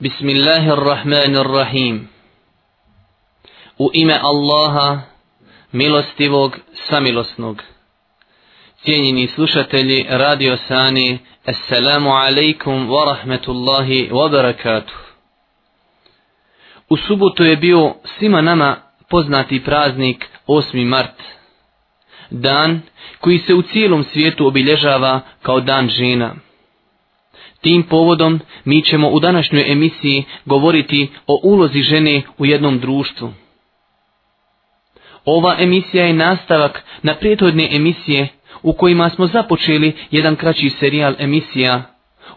Bismillahirrahmanirrahim U ime Allaha, milostivog, samilosnog. Cijenjeni slušatelji Radio Sani, Assalamu alaikum wa rahmetullahi wa barakatuh. U subotu je bio svima nama poznati praznik 8. mart. Dan koji se u cijelom svijetu obilježava kao dan žena. Tim povodom mi ćemo u današnjoj emisiji govoriti o ulozi žene u jednom društvu. Ova emisija je nastavak na prethodne emisije u kojima smo započeli jedan kraći serijal emisija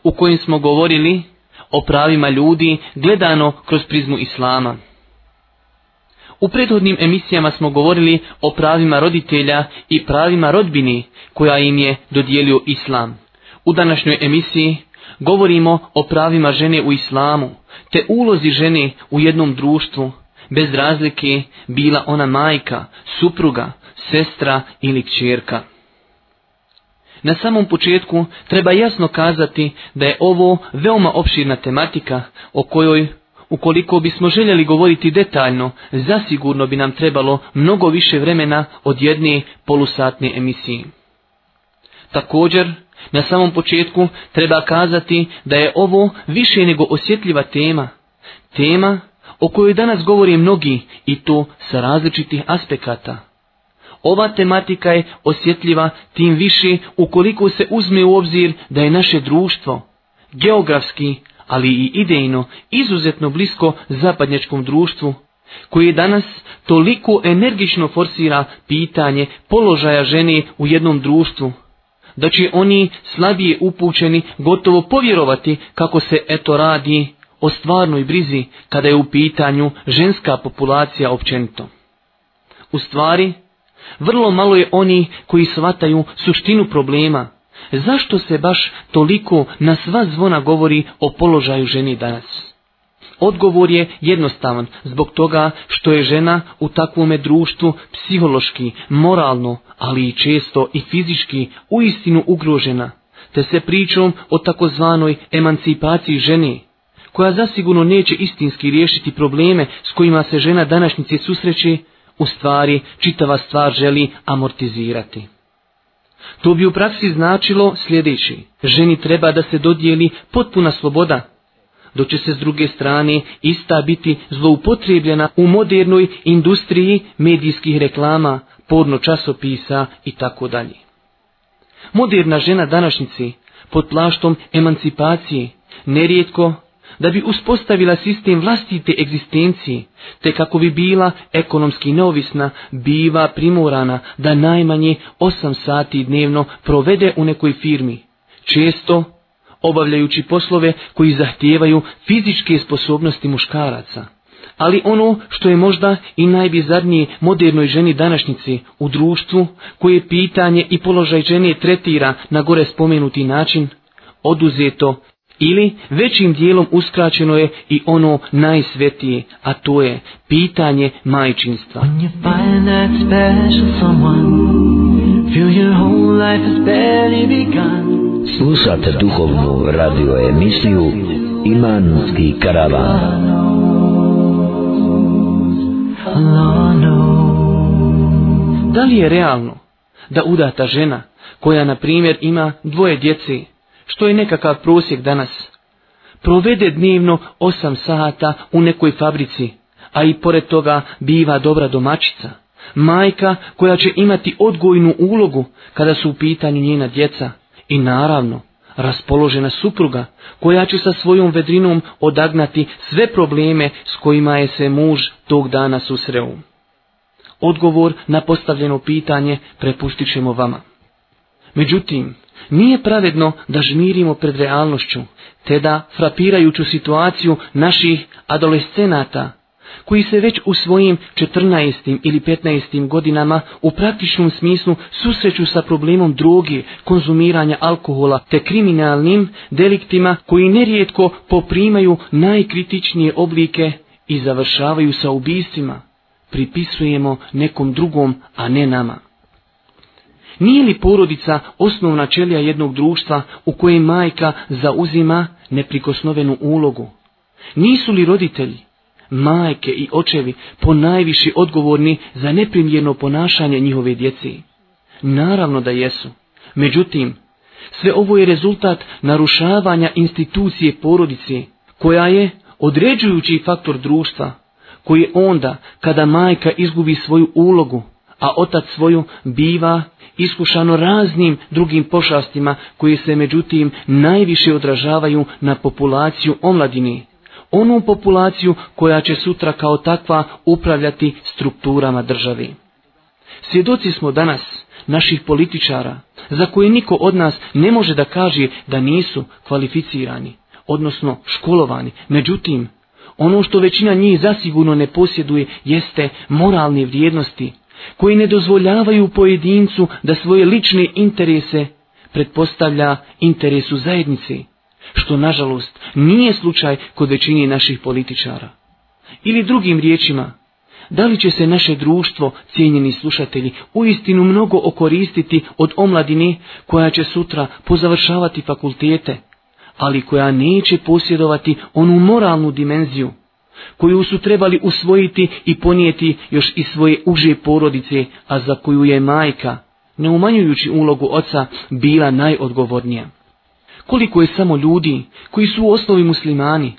u kojim smo govorili o pravima ljudi gledano kroz prizmu islama. U prethodnim emisijama smo govorili o pravima roditelja i pravima rodbini koja im je dodijelio islam. U današnjoj emisiji Govorimo o pravima žene u islamu, te ulozi žene u jednom društvu, bez razlike bila ona majka, supruga, sestra ili kćerka. Na samom početku treba jasno kazati da je ovo veoma opširna tematika o kojoj, ukoliko bismo željeli govoriti detaljno, zasigurno bi nam trebalo mnogo više vremena od jedne polusatne emisije. Također, na samom početku treba kazati da je ovo više nego osjetljiva tema. Tema o kojoj danas govori mnogi i to sa različitih aspekata. Ova tematika je osjetljiva tim više ukoliko se uzme u obzir da je naše društvo geografski, ali i idejno izuzetno blisko zapadnjačkom društvu, koji danas toliko energično forsira pitanje položaja žene u jednom društvu, da će oni slabije upućeni gotovo povjerovati kako se eto radi o stvarnoj brizi kada je u pitanju ženska populacija općenito. U stvari, vrlo malo je oni koji shvataju suštinu problema. Zašto se baš toliko na sva zvona govori o položaju ženi danas? Odgovor je jednostavan, zbog toga što je žena u takvome društvu psihološki, moralno, ali i često i fizički uistinu ugrožena, te se pričom o takozvanoj emancipaciji žene, koja zasigurno neće istinski riješiti probleme s kojima se žena današnjice susreće, u stvari čitava stvar želi amortizirati. To bi u praksi značilo sljedeći. Ženi treba da se dodijeli potpuna sloboda dok će se s druge strane ista biti zloupotrebljena u modernoj industriji medijskih reklama, porno časopisa i tako dalje. Moderna žena današnjici pod plaštom emancipacije nerijetko da bi uspostavila sistem vlastite egzistencije, te kako bi bila ekonomski neovisna, biva primorana da najmanje 8 sati dnevno provede u nekoj firmi, često obavljajući poslove koji zahtijevaju fizičke sposobnosti muškaraca. Ali ono što je možda i najbizarnije modernoj ženi današnjici u društvu, koje pitanje i položaj žene tretira na gore spomenuti način, oduzeto ili većim dijelom uskraćeno je i ono najsvetije, a to je pitanje majčinstva. Slušate duhovnu radio emisiju Imanski karavan. Da li je realno da udata žena koja na primjer ima dvoje djece, što je nekakav prosjek danas, provede dnevno osam sata u nekoj fabrici, a i pored toga biva dobra domaćica, majka koja će imati odgojnu ulogu kada su u pitanju njena djeca, i naravno, raspoložena supruga, koja će sa svojom vedrinom odagnati sve probleme s kojima je se muž tog dana susreo. Odgovor na postavljeno pitanje prepustit ćemo vama. Međutim, nije pravedno da žmirimo pred realnošću, te da frapirajuću situaciju naših adolescenata koji se već u svojim 14. ili 15. godinama u praktičnom smislu susreću sa problemom droge, konzumiranja alkohola te kriminalnim deliktima koji nerijetko poprimaju najkritičnije oblike i završavaju sa ubistvima, pripisujemo nekom drugom, a ne nama. Nije li porodica osnovna čelija jednog društva u kojem majka zauzima neprikosnovenu ulogu? Nisu li roditelji majke i očevi najviši odgovorni za neprimjerno ponašanje njihove djeci? Naravno da jesu. Međutim, sve ovo je rezultat narušavanja institucije porodice, koja je određujući faktor društva, koji onda, kada majka izgubi svoju ulogu, a otac svoju biva iskušano raznim drugim pošastima, koji se međutim najviše odražavaju na populaciju omladini, onu populaciju koja će sutra kao takva upravljati strukturama državi. Svjedoci smo danas naših političara, za koje niko od nas ne može da kaže da nisu kvalificirani, odnosno školovani. Međutim, ono što većina njih zasigurno ne posjeduje jeste moralne vrijednosti, koji ne dozvoljavaju pojedincu da svoje lične interese pretpostavlja interesu zajednice, što nažalost nije slučaj kod većini naših političara. Ili drugim riječima, da li će se naše društvo, cijenjeni slušatelji, uistinu mnogo okoristiti od omladine koja će sutra pozavršavati fakultete, ali koja neće posjedovati onu moralnu dimenziju koju su trebali usvojiti i ponijeti još i svoje uže porodice, a za koju je majka, ne umanjujući ulogu oca, bila najodgovornija. Koliko je samo ljudi koji su u osnovi muslimani,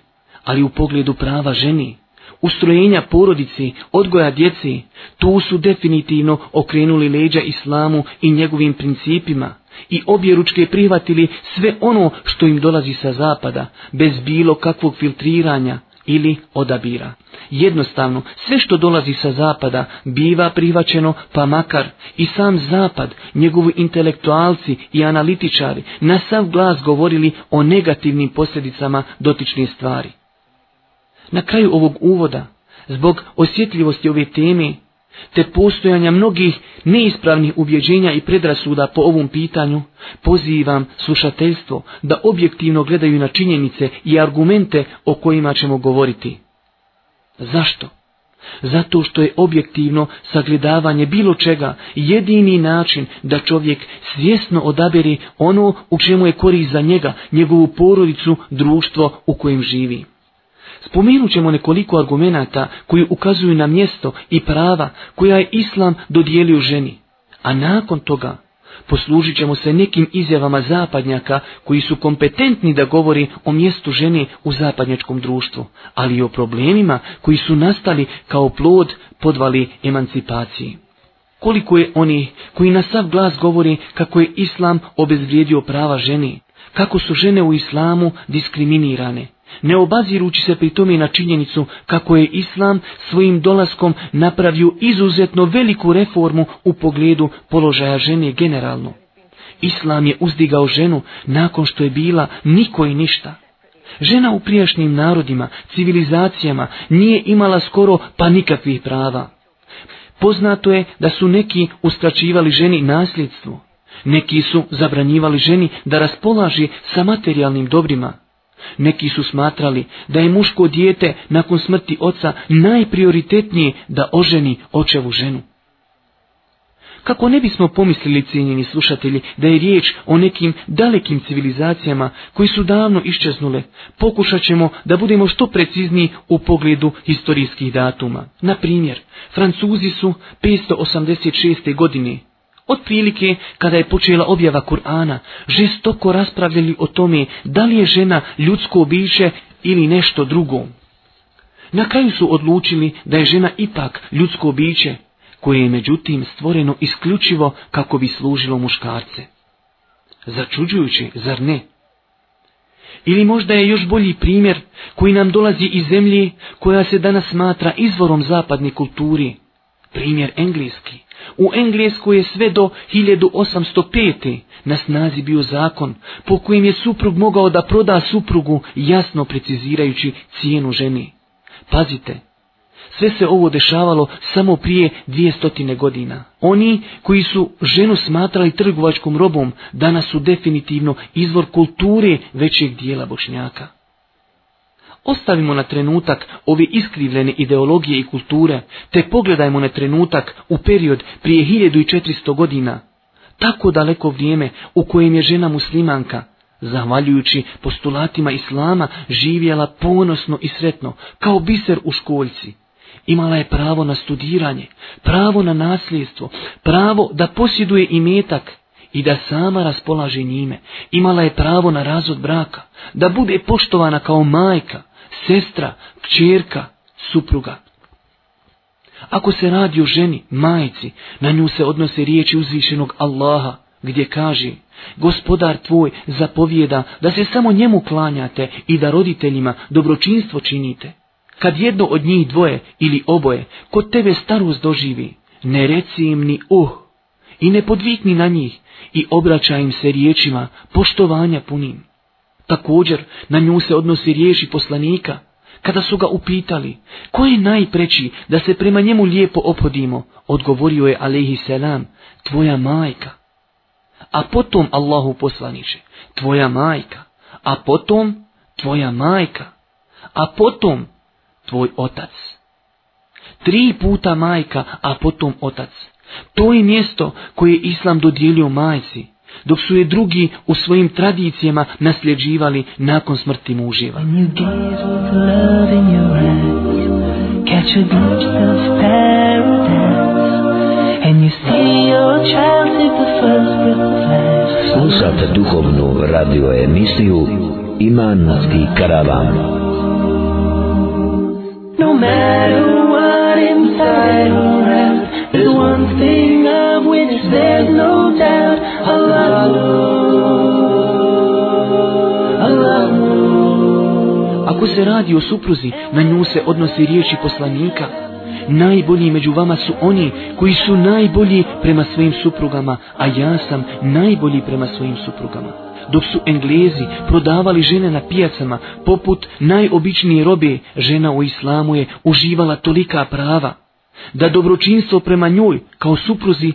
ali u pogledu prava ženi, ustrojenja porodici, odgoja djeci, tu su definitivno okrenuli leđa islamu i njegovim principima i objeručke prihvatili sve ono što im dolazi sa zapada, bez bilo kakvog filtriranja, ili odabira. Jednostavno, sve što dolazi sa zapada biva prihvaćeno, pa makar i sam zapad, njegovi intelektualci i analitičari na sav glas govorili o negativnim posljedicama dotičnih stvari. Na kraju ovog uvoda, zbog osjetljivosti ove teme, te postojanja mnogih neispravnih ubjeđenja i predrasuda po ovom pitanju, pozivam slušateljstvo da objektivno gledaju na činjenice i argumente o kojima ćemo govoriti. Zašto? Zato što je objektivno sagledavanje bilo čega jedini način da čovjek svjesno odaberi ono u čemu je korist za njega, njegovu porodicu, društvo u kojem živi. Spomenut ćemo nekoliko argumenata koji ukazuju na mjesto i prava koja je Islam dodijelio ženi. A nakon toga poslužit ćemo se nekim izjavama zapadnjaka koji su kompetentni da govori o mjestu žene u zapadnjačkom društvu, ali i o problemima koji su nastali kao plod podvali emancipaciji. Koliko je oni koji na sav glas govori kako je Islam obezvrijedio prava ženi, kako su žene u Islamu diskriminirane, ne obazirući se pri tome na činjenicu kako je Islam svojim dolaskom napravio izuzetno veliku reformu u pogledu položaja žene generalno. Islam je uzdigao ženu nakon što je bila niko i ništa. Žena u prijašnjim narodima, civilizacijama nije imala skoro pa nikakvih prava. Poznato je da su neki uskraćivali ženi nasljedstvo, neki su zabranjivali ženi da raspolaži sa materijalnim dobrima, neki su smatrali da je muško dijete nakon smrti oca najprioritetnije da oženi očevu ženu. Kako ne bismo pomislili, cijenjeni slušatelji, da je riječ o nekim dalekim civilizacijama koji su davno iščeznule, pokušat ćemo da budemo što precizniji u pogledu historijskih datuma. Na primjer, Francuzi su 586. godine Otprilike, kada je počela objava Kur'ana, žestoko raspravljali o tome da li je žena ljudsko biće ili nešto drugo. Na kraju su odlučili da je žena ipak ljudsko biće, koje je međutim stvoreno isključivo kako bi služilo muškarce. Začuđujući, zar ne? Ili možda je još bolji primjer koji nam dolazi iz zemlje, koja se danas smatra izvorom zapadne kulturi, primjer engleski, u Engleskoj je sve do 1805. na snazi bio zakon po kojem je suprug mogao da proda suprugu jasno precizirajući cijenu ženi. Pazite, sve se ovo dešavalo samo prije 200 godina. Oni koji su ženu smatrali trgovačkom robom danas su definitivno izvor kulture većeg dijela bošnjaka. Ostavimo na trenutak ove iskrivljene ideologije i kulture, te pogledajmo na trenutak u period prije 1400 godina, tako daleko vrijeme u kojem je žena muslimanka, zahvaljujući postulatima islama, živjela ponosno i sretno, kao biser u školjci. Imala je pravo na studiranje, pravo na nasljedstvo, pravo da posjeduje imetak i da sama raspolaže njime. Imala je pravo na razod braka, da bude poštovana kao majka, sestra, kćerka, supruga. Ako se radi o ženi, majici, na nju se odnose riječi uzvišenog Allaha, gdje kaže, gospodar tvoj zapovjeda da se samo njemu klanjate i da roditeljima dobročinstvo činite. Kad jedno od njih dvoje ili oboje kod tebe starost doživi, ne reci im ni uh i ne podvikni na njih i obraćaj im se riječima poštovanja punim. Također na nju se odnosi riješi poslanika, kada su ga upitali, ko je najpreći da se prema njemu lijepo opodimo, odgovorio je alehi selam, tvoja majka. A potom Allahu poslaniče, tvoja majka, a potom tvoja majka, a potom tvoj otac. Tri puta majka, a potom otac. To je mjesto koje je Islam dodijelio majci, dok su je drugi u svojim tradicijama nasljeđivali nakon smrti muževa. Slušate duhovnu radio emisiju Iman i Karavan. Ako se radi o supruzi, na nju se odnosi riječi poslanika. Najbolji među vama su oni koji su najbolji prema svojim suprugama, a ja sam najbolji prema svojim suprugama. Dok su Englezi prodavali žene na pijacama, poput najobičnije robe, žena u islamu je uživala tolika prava, da dobročinstvo prema njoj, kao supruzi,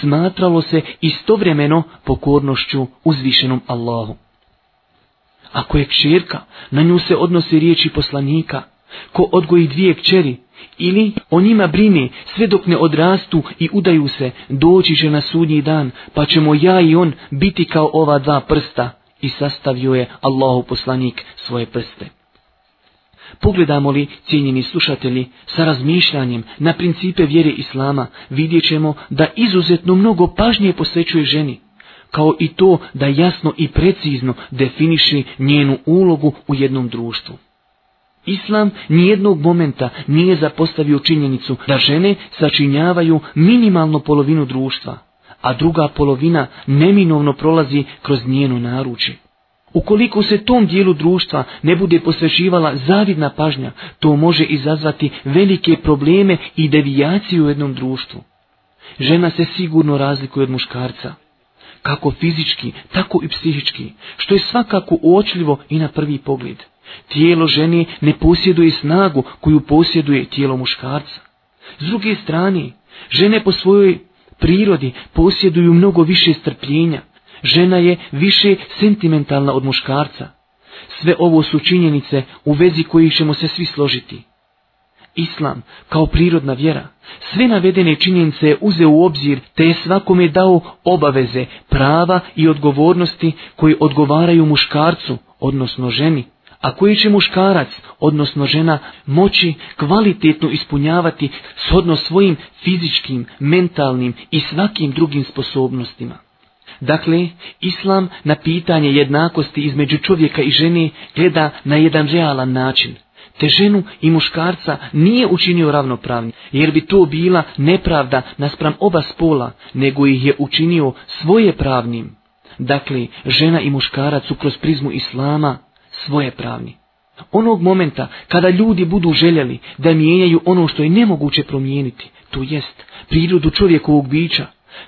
smatralo se istovremeno pokornošću uzvišenom Allahu. Ako je kćerka, na nju se odnose riječi poslanika. Ko odgoji dvije kćeri ili o njima brine sve dok ne odrastu i udaju se, doći će na sudnji dan, pa ćemo ja i on biti kao ova dva prsta. I sastavio je Allahu poslanik svoje prste. Pogledamo li, cijenjeni slušatelji, sa razmišljanjem na principe vjere Islama, vidjet ćemo da izuzetno mnogo pažnje posvećuje ženi kao i to da jasno i precizno definiše njenu ulogu u jednom društvu. Islam nijednog momenta nije zapostavio činjenicu da žene sačinjavaju minimalno polovinu društva, a druga polovina neminovno prolazi kroz njenu naruči. Ukoliko se tom dijelu društva ne bude posvećivala zavidna pažnja, to može izazvati velike probleme i devijaciju u jednom društvu. Žena se sigurno razlikuje od muškarca kako fizički, tako i psihički, što je svakako uočljivo i na prvi pogled. Tijelo žene ne posjeduje snagu koju posjeduje tijelo muškarca. S druge strane, žene po svojoj prirodi posjeduju mnogo više strpljenja. Žena je više sentimentalna od muškarca. Sve ovo su činjenice u vezi kojih ćemo se svi složiti islam kao prirodna vjera. Sve navedene činjenice uze u obzir te je svakome dao obaveze, prava i odgovornosti koji odgovaraju muškarcu, odnosno ženi, a koji će muškarac, odnosno žena, moći kvalitetno ispunjavati shodno svojim fizičkim, mentalnim i svakim drugim sposobnostima. Dakle, Islam na pitanje jednakosti između čovjeka i žene gleda na jedan realan način – te ženu i muškarca nije učinio ravnopravni, jer bi to bila nepravda naspram oba spola, nego ih je učinio svoje pravnim. Dakle, žena i muškarac su kroz prizmu islama svoje pravni. Onog momenta kada ljudi budu željeli da mijenjaju ono što je nemoguće promijeniti, to jest prirodu čovjekovog bića,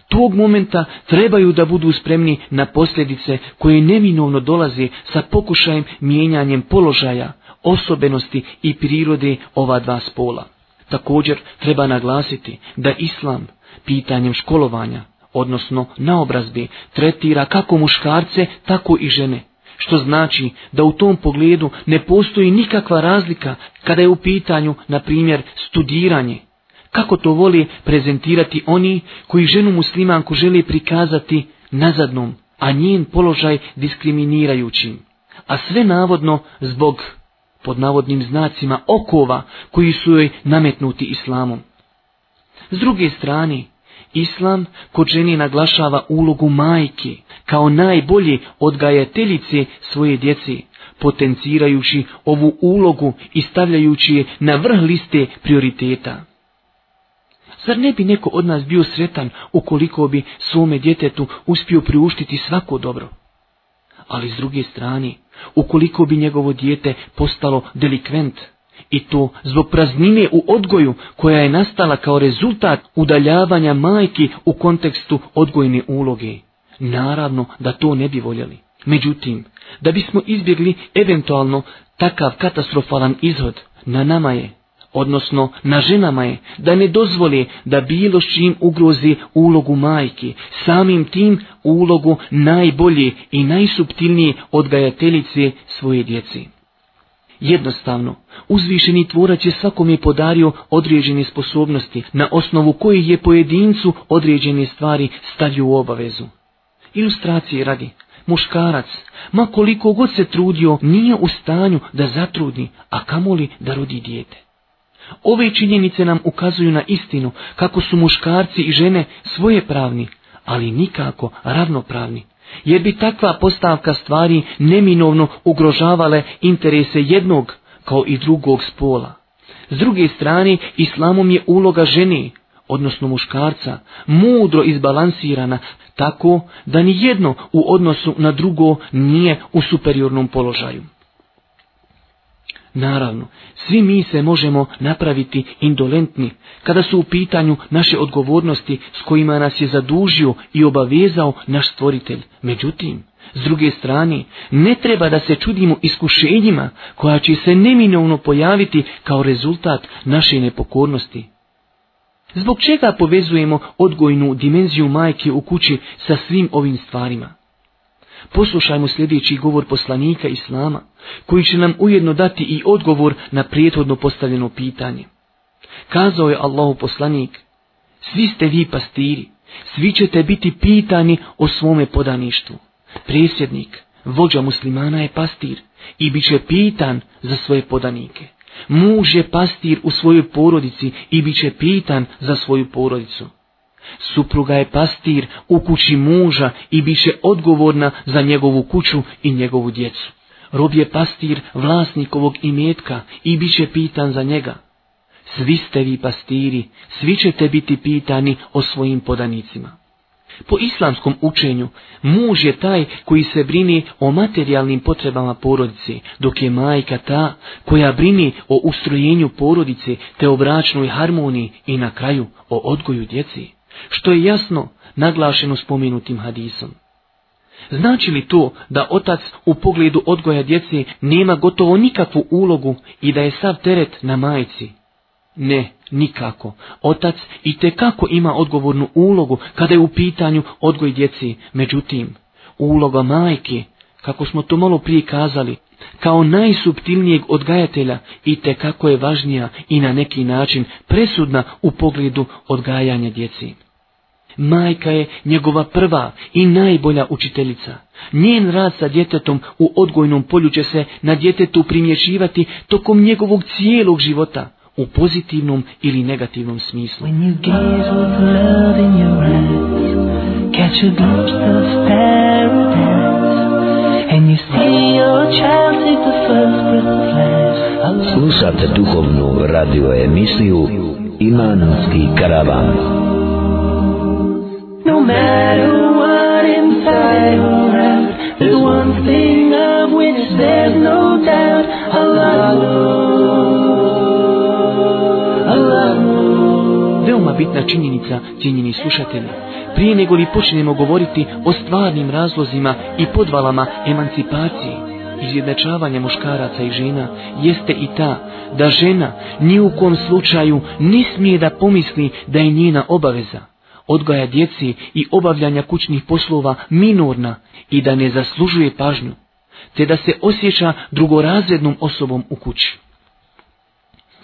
tog momenta trebaju da budu spremni na posljedice koje neminovno dolaze sa pokušajem mijenjanjem položaja, osobenosti i prirode ova dva spola. Također treba naglasiti da islam pitanjem školovanja, odnosno naobrazbi, tretira kako muškarce, tako i žene. Što znači da u tom pogledu ne postoji nikakva razlika kada je u pitanju, na primjer, studiranje. Kako to voli prezentirati oni koji ženu muslimanku žele prikazati nazadnom, a njen položaj diskriminirajućim. A sve navodno zbog pod navodnim znacima okova koji su joj nametnuti islamom. S druge strane, Islam kod ženi naglašava ulogu majke kao najbolje odgajateljice svoje djece, potencirajući ovu ulogu i stavljajući je na vrh liste prioriteta. Zar ne bi neko od nas bio sretan ukoliko bi svome djetetu uspio priuštiti svako dobro? ali s druge strane, ukoliko bi njegovo dijete postalo delikvent, i to zbog praznine u odgoju koja je nastala kao rezultat udaljavanja majki u kontekstu odgojne uloge. Naravno da to ne bi voljeli. Međutim, da bismo izbjegli eventualno takav katastrofalan izhod, na nama je odnosno na ženama je, da ne dozvoli da bilo čim ugrozi ulogu majke, samim tim ulogu najbolje i najsuptilniji odgajateljice svoje djeci. Jednostavno, uzvišeni tvorac je svakom je podario određene sposobnosti, na osnovu kojih je pojedincu određene stvari stavio u obavezu. Ilustracije radi, muškarac, ma koliko god se trudio, nije u stanju da zatrudni, a kamoli da rodi dijete. Ove činjenice nam ukazuju na istinu kako su muškarci i žene svoje pravni, ali nikako ravnopravni. Jer bi takva postavka stvari neminovno ugrožavale interese jednog kao i drugog spola. S druge strane, islamom je uloga žene, odnosno muškarca, mudro izbalansirana tako da ni jedno u odnosu na drugo nije u superiornom položaju. Naravno, svi mi se možemo napraviti indolentni kada su u pitanju naše odgovornosti s kojima nas je zadužio i obavezao naš stvoritelj. Međutim, s druge strane, ne treba da se čudimo iskušenjima koja će se neminovno pojaviti kao rezultat naše nepokornosti. Zbog čega povezujemo odgojnu dimenziju majke u kući sa svim ovim stvarima? Poslušajmo sljedeći govor poslanika Islama, koji će nam ujedno dati i odgovor na prijethodno postavljeno pitanje. Kazao je Allahu poslanik, svi ste vi pastiri, svi ćete biti pitani o svome podaništu. Presjednik, vođa muslimana je pastir i bit će pitan za svoje podanike. Muž je pastir u svojoj porodici i bit će pitan za svoju porodicu. Supruga je pastir u kući muža i biše odgovorna za njegovu kuću i njegovu djecu. Rob je pastir vlasnikovog imetka i bit pitan za njega. Svi ste vi pastiri, svi ćete biti pitani o svojim podanicima. Po islamskom učenju, muž je taj koji se brini o materijalnim potrebama porodice, dok je majka ta koja brini o ustrojenju porodice te o bračnoj harmoniji i na kraju o odgoju djeci što je jasno naglašeno spomenutim hadisom. Znači li to da otac u pogledu odgoja djece nema gotovo nikakvu ulogu i da je sav teret na majci? Ne, nikako. Otac i te kako ima odgovornu ulogu kada je u pitanju odgoj djeci. Međutim, uloga majke, kako smo to malo prije kazali, kao najsubtilnijeg odgajatelja i te kako je važnija i na neki način presudna u pogledu odgajanja djeci. Majka je njegova prva i najbolja učiteljica. Njen rad sa djetetom u odgojnom polju će se na djetetu primješivati tokom njegovog cijelog života u pozitivnom ili negativnom smislu. Slušate duhovnu radio emisiju Imanski karavan matter what one thing which no doubt. Veoma bitna činjenica, cijenjeni slušatelji. Prije nego li počnemo govoriti o stvarnim razlozima i podvalama emancipacije, izjednačavanja muškaraca i žena, jeste i ta da žena ni u kom slučaju ne smije da pomisli da je njena obaveza odgaja djeci i obavljanja kućnih poslova minorna i da ne zaslužuje pažnju, te da se osjeća drugorazrednom osobom u kući.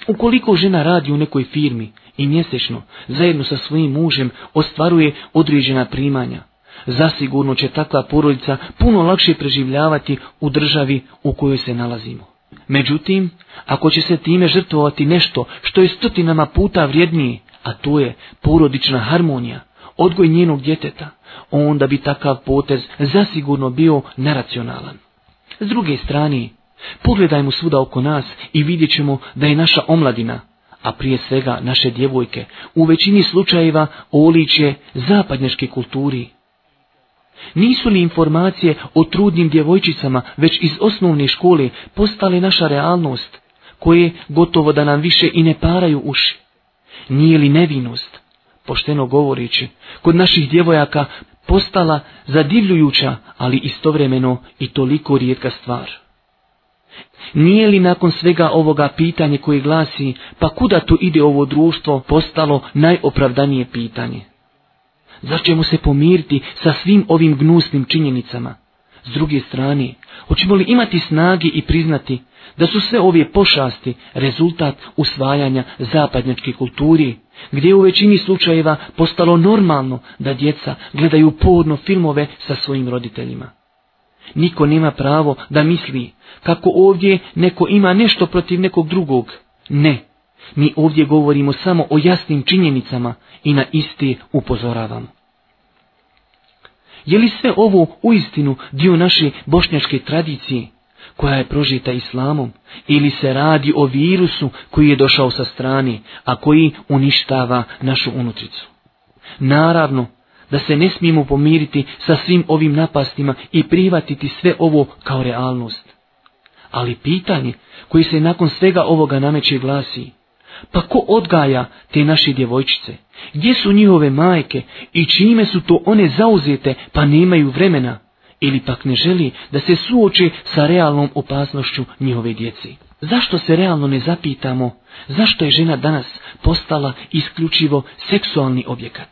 Ukoliko žena radi u nekoj firmi i mjesečno zajedno sa svojim mužem ostvaruje određena primanja, zasigurno će takva porodica puno lakše preživljavati u državi u kojoj se nalazimo. Međutim, ako će se time žrtvovati nešto što je stotinama puta vrijednije, a to je porodična harmonija, odgoj njenog djeteta, onda bi takav potez zasigurno bio neracionalan. S druge strane, pogledajmo svuda oko nas i vidjet ćemo da je naša omladina, a prije svega naše djevojke, u većini slučajeva oličje zapadnješke kulturi. Nisu li informacije o trudnim djevojčicama već iz osnovne škole postale naša realnost, koje gotovo da nam više i ne paraju uši? nije li nevinost, pošteno govoreći, kod naših djevojaka postala zadivljujuća, ali istovremeno i toliko rijetka stvar. Nije li nakon svega ovoga pitanje koje glasi, pa kuda tu ide ovo društvo, postalo najopravdanije pitanje? Zar ćemo se pomiriti sa svim ovim gnusnim činjenicama? s druge strane, hoćemo li imati snage i priznati da su sve ove pošasti rezultat usvajanja zapadnjačke kulturi, gdje je u većini slučajeva postalo normalno da djeca gledaju porno filmove sa svojim roditeljima. Niko nema pravo da misli kako ovdje neko ima nešto protiv nekog drugog. Ne, mi ovdje govorimo samo o jasnim činjenicama i na isti upozoravamo. Je li sve ovo uistinu dio naše bošnjačke tradicije, koja je prožita islamom, ili se radi o virusu koji je došao sa strane, a koji uništava našu unutricu? Naravno, da se ne smijemo pomiriti sa svim ovim napastima i privatiti sve ovo kao realnost. Ali pitanje koji se nakon svega ovoga nameće glasi, pa ko odgaja te naše djevojčice? Gdje su njihove majke i čime su to one zauzete pa nemaju vremena? Ili pak ne želi da se suoče sa realnom opasnošću njihove djeci? Zašto se realno ne zapitamo zašto je žena danas postala isključivo seksualni objekat?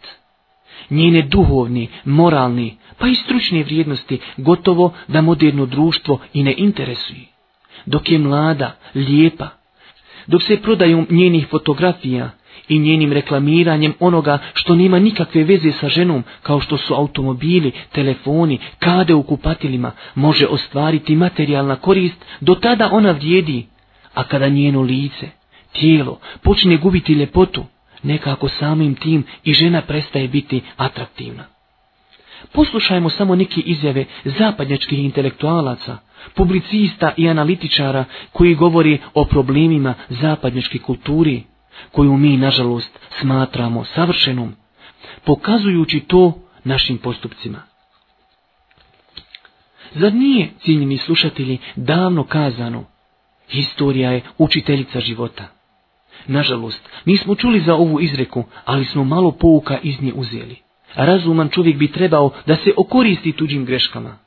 Njene duhovni, moralni, pa i stručne vrijednosti gotovo da moderno društvo i ne interesuje. Dok je mlada, lijepa, dok se prodaju njenih fotografija i njenim reklamiranjem onoga što nema nikakve veze sa ženom, kao što su automobili, telefoni, kade u kupatilima, može ostvariti materijalna korist, do tada ona vrijedi, a kada njeno lice, tijelo, počne gubiti ljepotu, nekako samim tim i žena prestaje biti atraktivna. Poslušajmo samo neke izjave zapadnjačkih intelektualaca, publicista i analitičara koji govori o problemima zapadnjačke kulturi, koju mi, nažalost, smatramo savršenom, pokazujući to našim postupcima. Zar nije, cijenjeni slušatelji, davno kazano, historija je učiteljica života? Nažalost, nismo čuli za ovu izreku, ali smo malo pouka iz nje uzeli. Razuman čovjek bi trebao da se okoristi tuđim greškama.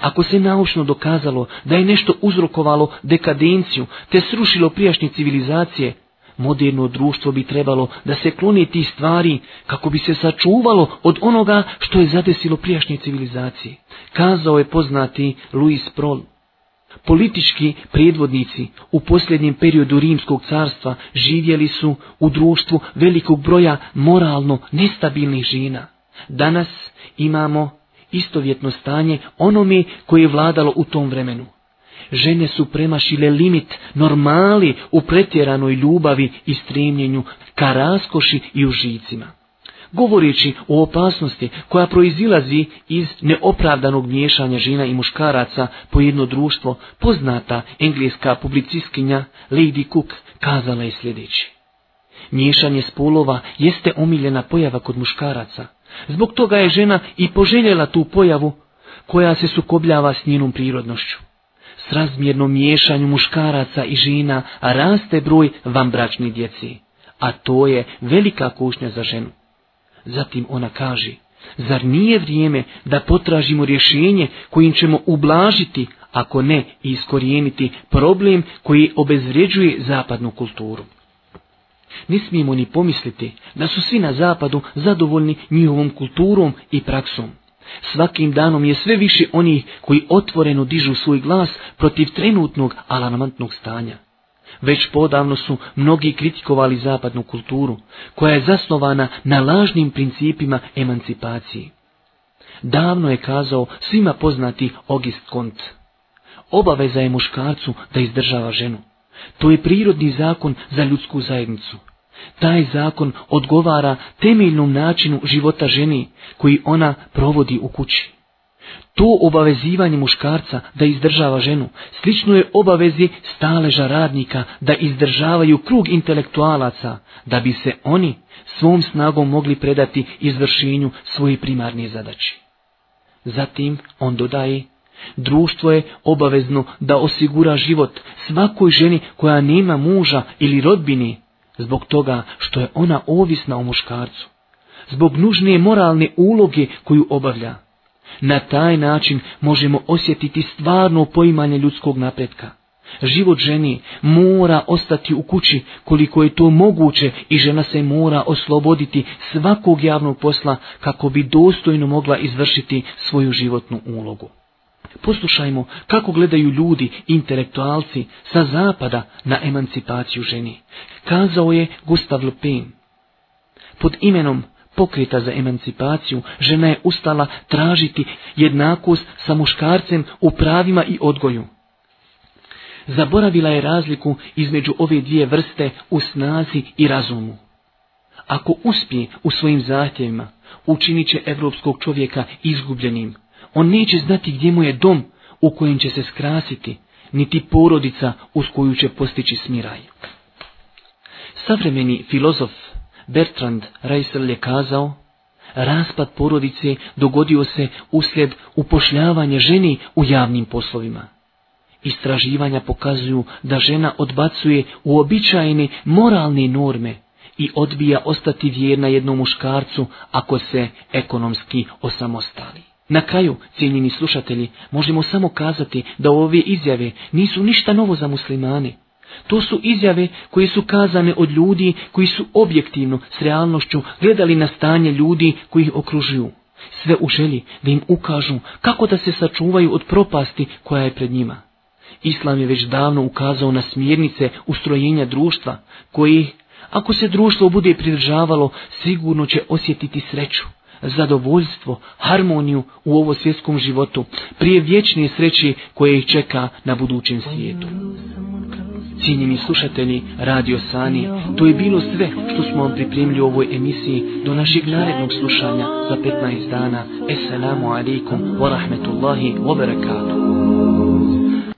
Ako se naučno dokazalo da je nešto uzrokovalo dekadenciju te srušilo prijašnje civilizacije, moderno društvo bi trebalo da se kloni tih stvari kako bi se sačuvalo od onoga što je zadesilo prijašnje civilizacije. Kazao je poznati Louis Prol. Politički predvodnici u posljednjem periodu Rimskog carstva živjeli su u društvu velikog broja moralno nestabilnih žena. Danas imamo istovjetno stanje onome koje je vladalo u tom vremenu. Žene su premašile limit normali u pretjeranoj ljubavi i stremljenju ka raskoši i užicima. Govoreći o opasnosti koja proizilazi iz neopravdanog miješanja žena i muškaraca po jedno društvo, poznata engleska publicistkinja Lady Cook kazala je sljedeći. Miješanje spolova jeste omiljena pojava kod muškaraca, Zbog toga je žena i poželjela tu pojavu koja se sukobljava s njenom prirodnošću. S razmjernom miješanju muškaraca i žena raste broj vambračnih djeci, a to je velika kušnja za ženu. Zatim ona kaže, zar nije vrijeme da potražimo rješenje kojim ćemo ublažiti, ako ne i iskorijeniti problem koji obezvrjeđuje zapadnu kulturu? Ne smijemo ni pomisliti da su svi na zapadu zadovoljni njihovom kulturom i praksom. Svakim danom je sve više onih koji otvoreno dižu svoj glas protiv trenutnog alarmantnog stanja. Već podavno su mnogi kritikovali zapadnu kulturu, koja je zasnovana na lažnim principima emancipacije. Davno je kazao svima poznati Ogist Kont. Obaveza je muškarcu da izdržava ženu. To je prirodni zakon za ljudsku zajednicu. Taj zakon odgovara temeljnom načinu života ženi koji ona provodi u kući. To obavezivanje muškarca da izdržava ženu slično je obavezi staleža radnika da izdržavaju krug intelektualaca da bi se oni svom snagom mogli predati izvršenju svoje primarne zadaći. Zatim on dodaje Društvo je obavezno da osigura život svakoj ženi koja nema muža ili rodbini, zbog toga što je ona ovisna o muškarcu, zbog nužnije moralne uloge koju obavlja. Na taj način možemo osjetiti stvarno poimanje ljudskog napretka. Život ženi mora ostati u kući koliko je to moguće i žena se mora osloboditi svakog javnog posla kako bi dostojno mogla izvršiti svoju životnu ulogu. Poslušajmo kako gledaju ljudi, intelektualci, sa zapada na emancipaciju ženi. Kazao je Gustav Lupin. Pod imenom pokreta za emancipaciju žena je ustala tražiti jednakost sa muškarcem u pravima i odgoju. Zaboravila je razliku između ove dvije vrste u snazi i razumu. Ako uspije u svojim zahtjevima, učinit će evropskog čovjeka izgubljenim, on neće znati gdje mu je dom u kojem će se skrasiti, niti porodica uz koju će postići smiraj. Savremeni filozof Bertrand Reisel je kazao, raspad porodice dogodio se uslijed upošljavanja ženi u javnim poslovima. Istraživanja pokazuju da žena odbacuje uobičajene moralne norme i odbija ostati vjerna jednom muškarcu ako se ekonomski osamostali. Na kraju, cijenjeni slušatelji, možemo samo kazati da ove izjave nisu ništa novo za muslimane. To su izjave koje su kazane od ljudi koji su objektivno s realnošću gledali na stanje ljudi koji ih okružuju. Sve u želji da im ukažu kako da se sačuvaju od propasti koja je pred njima. Islam je već davno ukazao na smjernice ustrojenja društva koji, ako se društvo bude pridržavalo, sigurno će osjetiti sreću zadovoljstvo, harmoniju u ovo svjetskom životu, prije vječne sreće koje ih čeka na budućem svijetu. Cijenjeni slušatelji Radio Sani, to je bilo sve što smo vam pripremili u ovoj emisiji do našeg narednog slušanja za 15 dana. Esselamu alaikum wa rahmetullahi wa barakatuh.